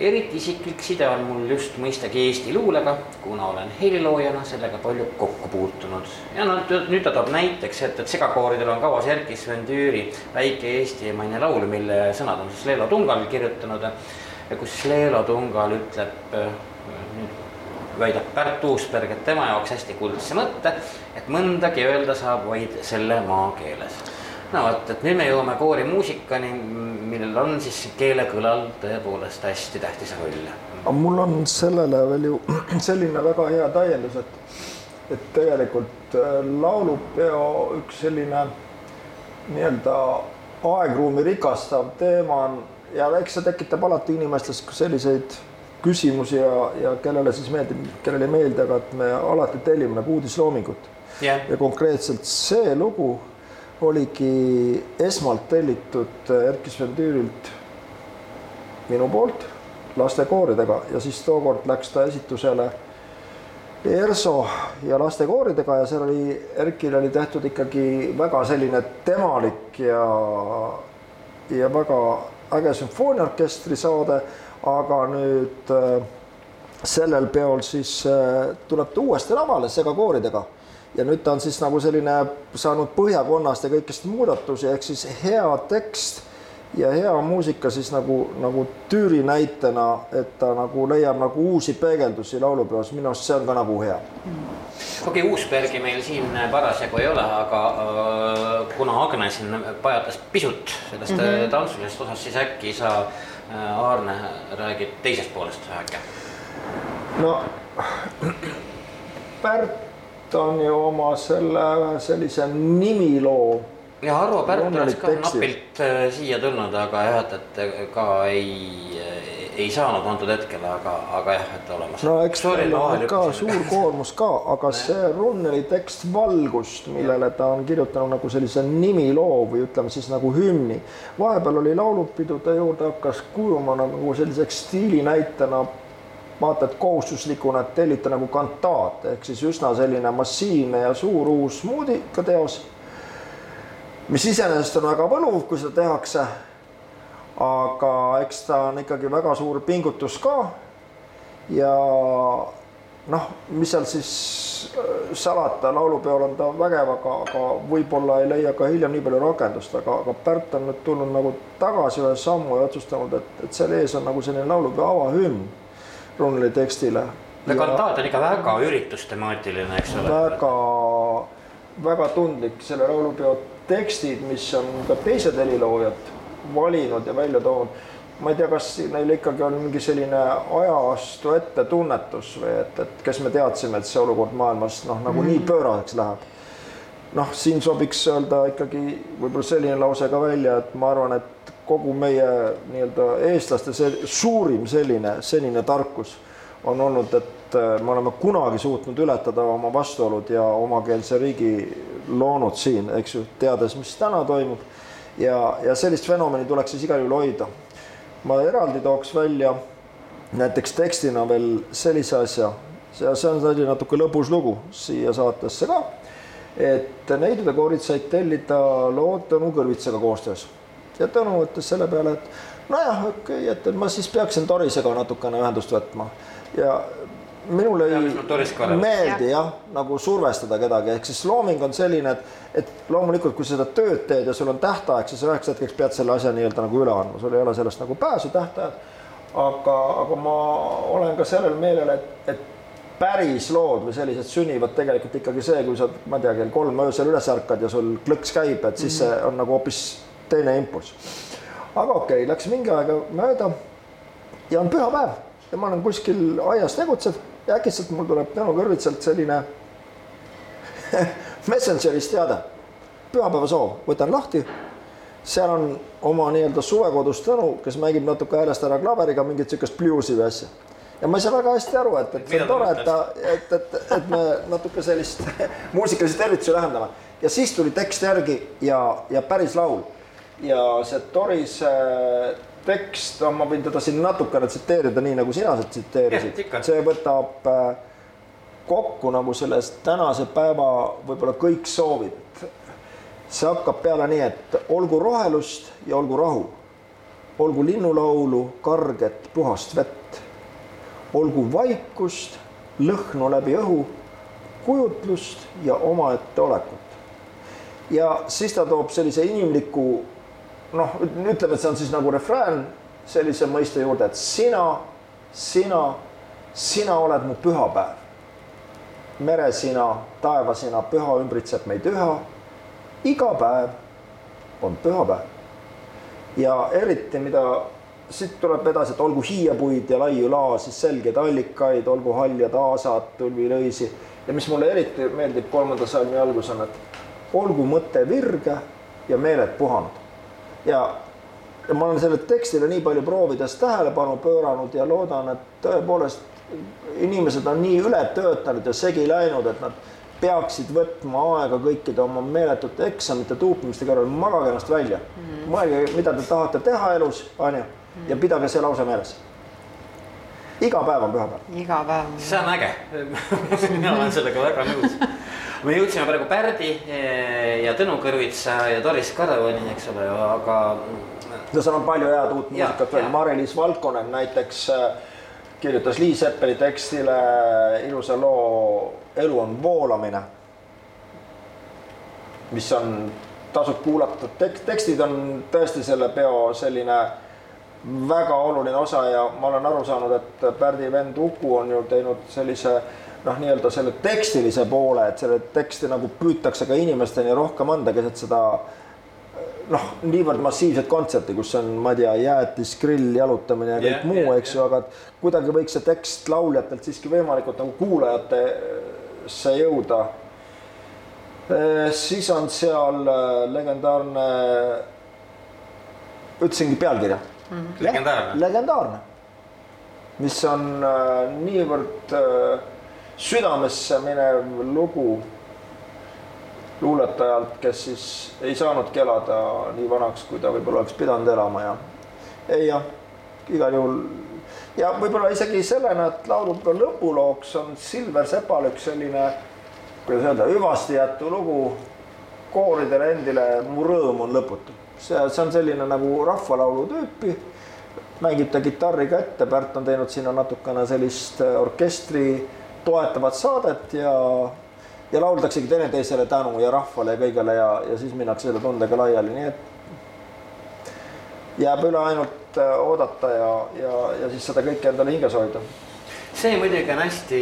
S4: Eriti isiklik side on mul just mõistagi Eesti luulega, kuna olen heliloojana sellega palju kokku puutunud. ja no nüüd ta toob näiteks, et, et segakooridel on kavas Erkki Sven Tüüri väike eestimaine laul, mille sõnad on siis Leelo Tungal kirjutanud kus Leelo Tungal ütleb väidab Pärt Uusberg, et tema jaoks hästi kuldse mõtte, et mõndagi öelda saab vaid selle maakeeles. No vot, et nüüd me jõuame koorimuusikani, millel on siis keelekõlal tõepoolest hästi tähtis roll.
S5: aga mul on sellele veel ju selline väga hea täiendus, et, et tegelikult äh, laulupeo üks selline nii-öelda aegruumi rikastav teema on ja eks see tekitab alati inimestes selliseid küsimusi ja, ja kellele siis meeldib, kellele ei meeldi, aga et me alati tellime nagu uudisloomingut yeah.. ja konkreetselt see lugu oligi esmalt tellitud Erkki Sven Tüürilt minu poolt lastekooridega ja siis tookord läks ta esitusele ERSO ja lastekooridega ja seal oli, Erkil oli tehtud ikkagi väga selline temalik ja, ja väga äge sümfooniaorkestri saade aga nüüd äh, sellel peol siis äh, tuleb ta uuesti lavale segakooridega ja nüüd ta on siis nagu selline saanud põhjakonnast ja kõikest muudatusi, ehk siis hea tekst ja hea muusika siis nagu, nagu Tüüri näitena, et ta nagu leiab nagu uusi peegeldusi laulupeos, minu arust see on ka nagu hea.
S4: okei okay,, Uusbergi meil siin parasjagu ei ole, aga äh, kuna Agne siin pajatas pisut sellest mm -hmm. tantsulisest osast, siis äkki sa äh, Aarne räägib teisest poolest väheke.
S5: no Pärt on ju oma selle sellise nimiloo.
S4: ja Arvo Pärt oleks ka napilt äh, siia tulnud, aga jah, et, et ka ei ei saanud antud hetkel, aga, aga jah, et olemas.
S5: no eks tal on ka suur koormus ka, aga see Runneli tekst Valgust, millele ta on kirjutanud nagu sellise nimiloo või ütleme siis nagu hümni. vahepeal oli laulupidude juurde hakkas kujuma nagu selliseks stiilinäitena vaata, et kohustuslikuna tellite nagu kantaat ehk siis üsna selline massiivne ja suur uus muusikateos, mis iseenesest on väga võluv, kui seda tehakse aga eks ta on ikkagi väga suur pingutus ka. ja noh, mis seal siis äh, salata, laulupeol on ta vägev, aga, aga võib-olla ei leia ka hiljem nii palju rakendust, aga, aga Pärt on nüüd tulnud nagu tagasi ühe sammu ja otsustanud, et, et seal ees on nagu selline laulupeo avahümn Runneli tekstile.
S4: no kantaat on ikka väga üritustemaatiline, eks ole.
S5: väga, väga tundlik, selle laulupeo tekstid, mis on ka teised heliloojad valinud ja välja toonud. ma ei tea, kas neil ikkagi on mingi selline ajastu ette tunnetus või et, et kes me teadsime, et see olukord maailmas noh, nagu mm. nii pööraseks läheb. noh, siin sobiks öelda ikkagi võib-olla selline lause ka välja, et ma arvan, et kogu meie nii-öelda eestlaste see suurim selline senine tarkus on olnud, et äh, me oleme kunagi suutnud ületada oma vastuolud ja omakeelse riigi loonud siin, eks ju, teades, mis täna toimub ja, ja sellist fenomeni tuleks siis igal juhul hoida. ma eraldi tooks välja näiteks tekstina veel sellise asja, see, see on selline natuke lõbus lugu siia saatesse ka. et Neidude koorid said tellida lood Tõnu Kõrvitsaga koostöös ja Tõnu ütles selle peale, et nojah, okei okay,, et, ma siis peaksin Torisega natukene ühendust võtma. Ja minul ei meeldi jah, nagu survestada kedagi, ehk siis looming on selline, et, et loomulikult, kui sa seda tööd teed ja sul on tähtaeg, siis üheks hetkeks pead selle asja nii-öelda nagu üle andma, sul ei ole sellest nagu pääsu tähtajad. aga, aga ma olen ka sellel meelel, et, et päris lood või sellised sünnivad tegelikult ikkagi see, kui sa, ma ei tea, kell kolm öösel üles ärkad ja sul klõks käib, et siis see on nagu hoopis teine impulss. aga okei okay,, läks mingi aega mööda ja on pühapäev ja ma olen kuskil aias tegutsev ja äkitselt mul tuleb Tõnu Kõrvitsalt selline Messengeris teade, pühapäeva soov, võtan lahti. seal on oma nii-öelda suvekodus Tõnu, kes mängib natuke häälest ära klaveriga mingit sihukest bluusi või asja. ja ma ei saa väga hästi aru, et, et see on tore, et ta, et, et, et me natuke sellist muusikalisi tervitusi lähendame ja siis tuli tekst järgi ja, ja päris laul. Ja see Toris äh, tekst, ma võin teda siin natukene tsiteerida, nii nagu sina seda tsiteerisid. see võtab äh, kokku nagu sellest tänase päeva võib-olla kõik soovid. see hakkab peale nii, et olgu rohelust ja olgu rahu. olgu linnulaulu, karget puhast vett. olgu vaikust, lõhnu läbi õhu, kujutlust ja omaette olekut. ja siis ta toob sellise inimliku noh, ütleme, et see on siis nagu refrään sellise mõiste juurde, et sina, sina, sina oled mu pühapäev. meresina, taevasina, püha ümbritseb meid üha. iga päev on pühapäev. ja eriti, mida siit tuleb edasi, et olgu hiiepuid ja laiu laa, siis selgeid allikaid, olgu haljad aasad, tulvilõisi ja mis mulle eriti meeldib kolmanda salmi algus on, et olgu mõte virge ja meeled puhanud. Ja, ja ma olen sellele tekstile nii palju proovides tähelepanu pööranud ja loodan, et tõepoolest inimesed on nii ületöötanud ja segi läinud, et nad peaksid võtma aega kõikide oma meeletute eksamite, tuupimiste kõrval, magage ennast välja mm. -hmm. mõelge, mida te tahate teha elus, onju, ja pidage see lause meeles iga päev on pühapäev.
S6: iga päev.
S4: see on äge mina olen sellega väga nõus. me jõudsime praegu Pärdi eh, ja Tõnu Kõrvitsa ja Doris Karavani, eks ole, aga.
S5: no seal on palju head uut muusikat veel, Mari-Liis Valkonen näiteks äh, kirjutas Lee Seppeli tekstile ilusa loo Elu on voolamine. mis on, tasub kuulata, tekst, tekstid on tõesti selle peo selline väga oluline osa ja ma olen aru saanud, et Pärdi vend Uku on ju teinud sellise noh, nii-öelda selle tekstilise poole, et selle teksti nagu püütakse ka inimesteni rohkem anda keset seda noh, niivõrd massiivset kontserti, kus on, ma ei tea, jäätis, grill, jalutamine ja kõik yeah, muu yeah,, eks ju yeah., aga kuidagi võiks see tekst lauljatelt siiski võimalikult nagu kuulajatesse jõuda. siis on seal legendaarne, ütlesingi pealkirja
S4: mm. legendaarne.
S5: legendaarne, mis on äh, niivõrd äh, südamesse minev lugu luuletajalt, kes siis ei saanudki elada nii vanaks, kui ta võib-olla oleks pidanud elama ja ei jah, igal juhul ja võib-olla isegi sellena, et laulupeo lõpulooks on Silver Sepal üks selline, kuidas öelda, hüvasti jätu lugu kooridele endile Mu rõõm on lõputu see, see on selline nagu rahvalaulu tüüpi. mängib ta kitarri kätte, Pärt on teinud sinna natukene sellist äh, orkestri toetavat saadet ja, ja lauldaksegi teineteisele tänu ja rahvale ja kõigele ja, ja siis minnakse selle tundega laiali, nii et jääb üle ainult äh, oodata ja, ja, ja siis seda kõike endale hinges hoida.
S4: See muidugi on hästi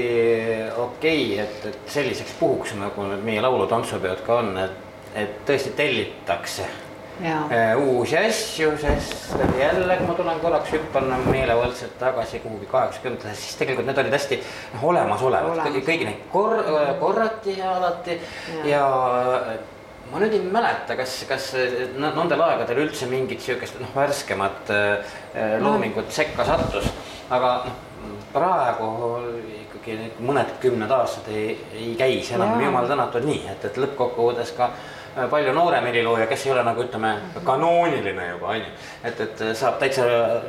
S4: okei okay,, et, et selliseks puhuks nagu need meie laulu-tantsupeod ka on, et, et tõesti tellitakse Äh, uusi asju, sest jälle, kui ma tulen korraks, hüppan meelevaldselt tagasi kuhugi kaheksakümnendatesse, siis tegelikult need olid hästi noh, olemasolevad. Olemas., kõigi neid kor-, korrati alati ja, ja ma nüüd ei mäleta, kas, kas nendel aegadel üldse mingit sihukest noh, värskemat äh, loomingut sekka sattus, aga noh, praegu ikkagi mõned kümned aastad ei, ei käi see enam jumal tänatud nii, et, et lõppkokkuvõttes ka äh, Äh, palju noorem helilooja, kes ei ole nagu ütleme, kanooniline juba on ju, et, et saab täitsa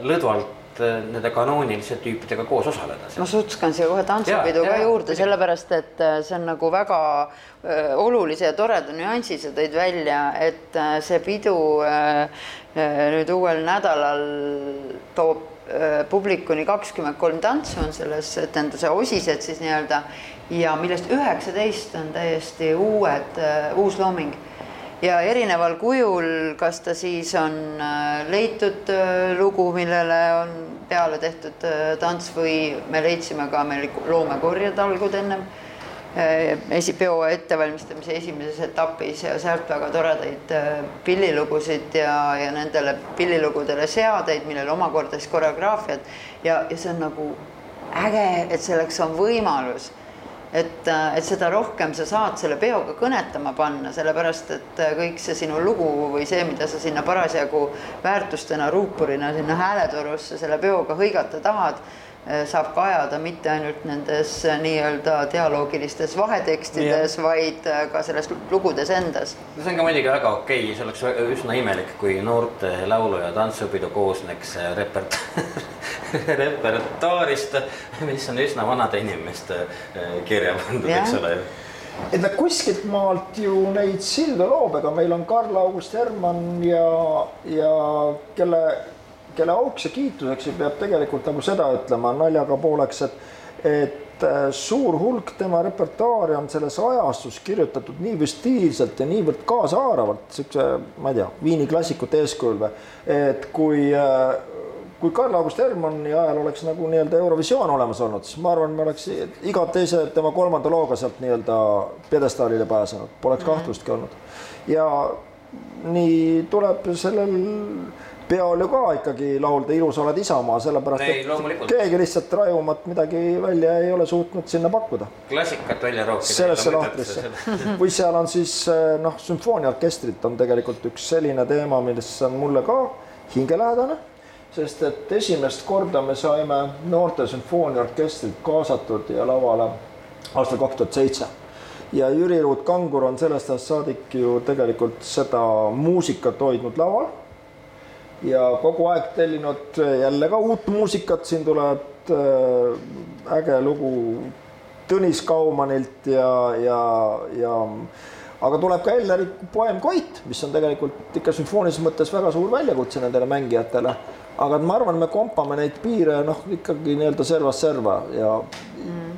S4: lõdvalt äh, nende kanooniliste tüüpidega koos osaleda.
S6: ma sutskan siia kohe tantsupidu ka juurde, sellepärast et äh, see on nagu väga äh, olulise ja toreda nüansi sa tõid välja, et äh, see pidu äh, nüüd uuel nädalal toob publikuni kakskümmend kolm tantsu on selles etenduse osised siis nii-öelda ja millest üheksateist on täiesti uued, uus looming ja erineval kujul, kas ta siis on äh, leitud äh, lugu, millele on peale tehtud äh, tants või me leidsime ka, meil loomekorjed algud ennem. Esi, peo ettevalmistamise esimeses etapis ja sealt väga toredaid pillilugusid ja, ja nendele pillilugudele seadeid, millel omakorda siis koreograafiad ja, ja see on nagu äge, et selleks on võimalus et, äh, et seda rohkem sa saad selle peoga kõnetama panna, sellepärast et äh, kõik see sinu lugu või see, mida sa sinna parasjagu väärtustena, ruupurina sinna hääletorusse selle peoga hõigata tahad Äh, saab kajada mitte ainult nendes nii-öelda dialoogilistes vahetekstides, vaid ka selles lugudes endas.
S4: no see on ka muidugi väga okei okay., see oleks üsna imelik, kui noorte laulu- ja tantsupidu koosneks repert- repertuaarist, mis on üsna vanade inimeste kirja pandud, eks ole ju
S5: et kuskilt maalt ju neid sildu loob, ega meil on Karl August Hermann ja, ja kelle kelle auks ja kiituseks peab tegelikult nagu seda ütlema naljaga pooleks, et, et äh, suur hulk tema repertuaari on selles ajastus kirjutatud niivõrd stiilselt ja niivõrd kaasahaaravalt, siukse, ma ei tea, Viini klassikute eeskujul või, et kui, äh, kui Karl-August Hermanni ajal oleks nagu nii-öelda Eurovisioon olemas olnud, siis ma arvan, me oleks iga teise tema kolmanda looga sealt nii-öelda pjedestaalile pääsenud, poleks mhm. kahtlustki olnud. ja nii tuleb sellel peol ju ka ikkagi laulda Ilus oled Isamaa, sellepärast
S4: ei, et
S5: keegi lihtsalt rajumat midagi välja ei ole suutnud sinna pakkuda.
S4: klassikat välja rookida.
S5: sellesse lahtrisse või seal on siis eh, noh, sümfooniaorkestrit on tegelikult üks selline teema, mis on mulle ka hingelähedane, sest et esimest korda me saime noorte sümfooniaorkestrit kaasatud ja lavale aastal kaks tuhat seitse ja Jüri Ruut Kangur on sellest ajast saadik ju tegelikult seda muusikat hoidnud laval ja kogu aeg tellinud jälle ka uut muusikat, siin tuleb äh, äge lugu Tõnis Kaumanilt ja, ja, ja aga tuleb ka Elleri poeem Koit, mis on tegelikult ikka sümfoonilises mõttes väga suur väljakutse nendele mängijatele. Aga ma arvan, me kompame neid piire noh, ikkagi nii-öelda servast serva ja mm.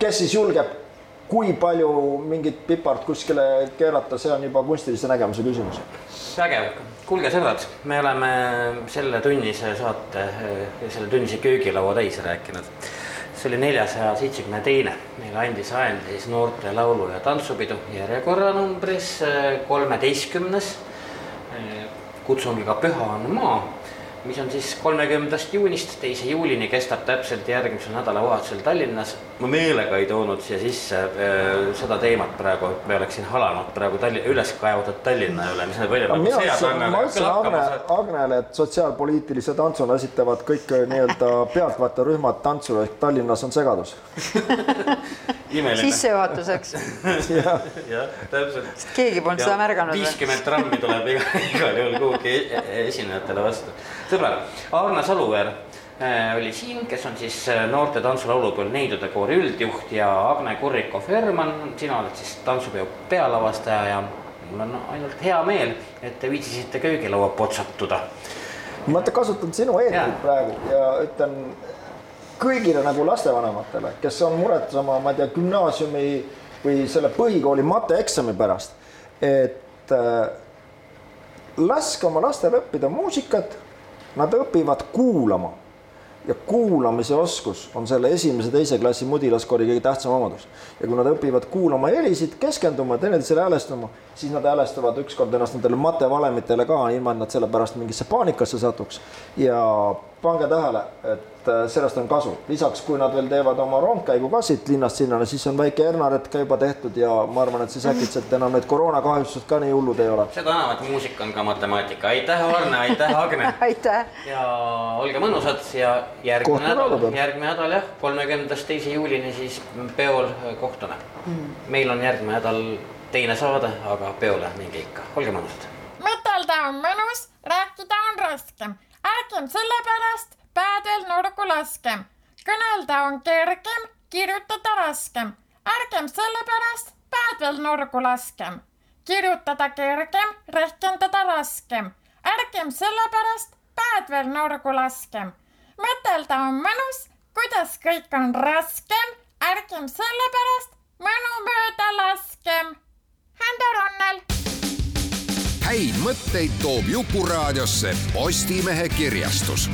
S5: kes siis julgeb, kui palju mingit pipart kuskile keerata, see on juba kunstilise nägemuse küsimus.
S4: vägev kuulge, sõbrad, me oleme selle tunnise saate, selle tunnise köögilaua täis rääkinud. see oli neljasaja seitsmekümne teine, meile andis ajendi siis noorte laulu- ja tantsupidu järjekorranumbris kolmeteistkümnes. kutsungiga Püha on maa mis on siis kolmekümnendast juunist teise juulini, kestab täpselt järgmisel nädalavahetusel Tallinnas. ma meelega ei toonud siia sisse äh, seda teemat praegu, et me oleks siin halanud praegu Tallinna, üles kaevatud Tallinna üle, mis need välja
S5: no,. ma ütlesin Agne, Agnele, et sotsiaalpoliitilise tantsuna esitavad kõik nii-öelda pealtvaatajarühmad tantsu, ehk Tallinnas on segadus
S6: sissejuhatuseks
S4: jah ja,, täpselt.
S6: keegi polnud seda märganud.
S4: viiskümmend trammi tuleb igal, igal juhul kuhugi e-, esinejatele vastu sõbrad, Arne Saluveer äh, oli siin, kes on siis äh, noorte tantsulaulupeol Neidude koori üldjuht ja Agne Kurrikov-Herman, sina oled siis tantsupeo pealavastaja ja mul on ainult hea meel, et te viitsisite köögilaua potsatuda.
S5: ma kasutan sinu eetrit praegu ja ütlen kõigile nagu lastevanematele, kes on muret oma, ma ei tea, gümnaasiumi või selle põhikooli mateeksami pärast, et äh, laske oma lastel õppida muusikat Nad õpivad kuulama ja kuulamise oskus on selle esimese-teise klassi mudilaskoori kõige tähtsam omadus. ja kui nad õpivad kuulama helisid, keskenduma, teineteisele häälestama, siis nad häälestavad ükskord ennast nendele matevalemitele ka, ilma et nad selle pärast mingisse paanikasse satuks. ja pange tähele, et äh, sellest on kasu. lisaks, kui nad veel teevad oma rongkäigu ka siit linnast sinnani, siis on väike hernaretk ka juba tehtud ja ma arvan, et siis äkitselt enam need koroonakahjustused ka nii hullud ei ole.
S4: seda enam, et muusika on ka matemaatika. aitäh, Arne, aitäh, Agne
S6: aitäh!
S4: ja olge mõnusad ja järgmine nädal, järgmine nädal jah, kolmekümnendast teise juulini siis peol kohtume mm.. meil on järgmine nädal teine saade, aga peole minge ikka, olge mõnusad.
S3: mõtelda on mõnus, rääkida on raskem ärgem sellepärast päädel nurku laskem. kõnelda on kergem, kirjutada raskem. ärgem sellepärast päädel nurgu laskem. kirjutada kergem, rehkendada raskem. ärgem sellepärast päädvel nurgu laskem. mõtelda on mõnus, kuidas kõik on raskem. ärgem sellepärast mõnu mööda laskem. Hando Ronnel
S2: häid mõtteid toob Jukuraadiosse Postimehe kirjastus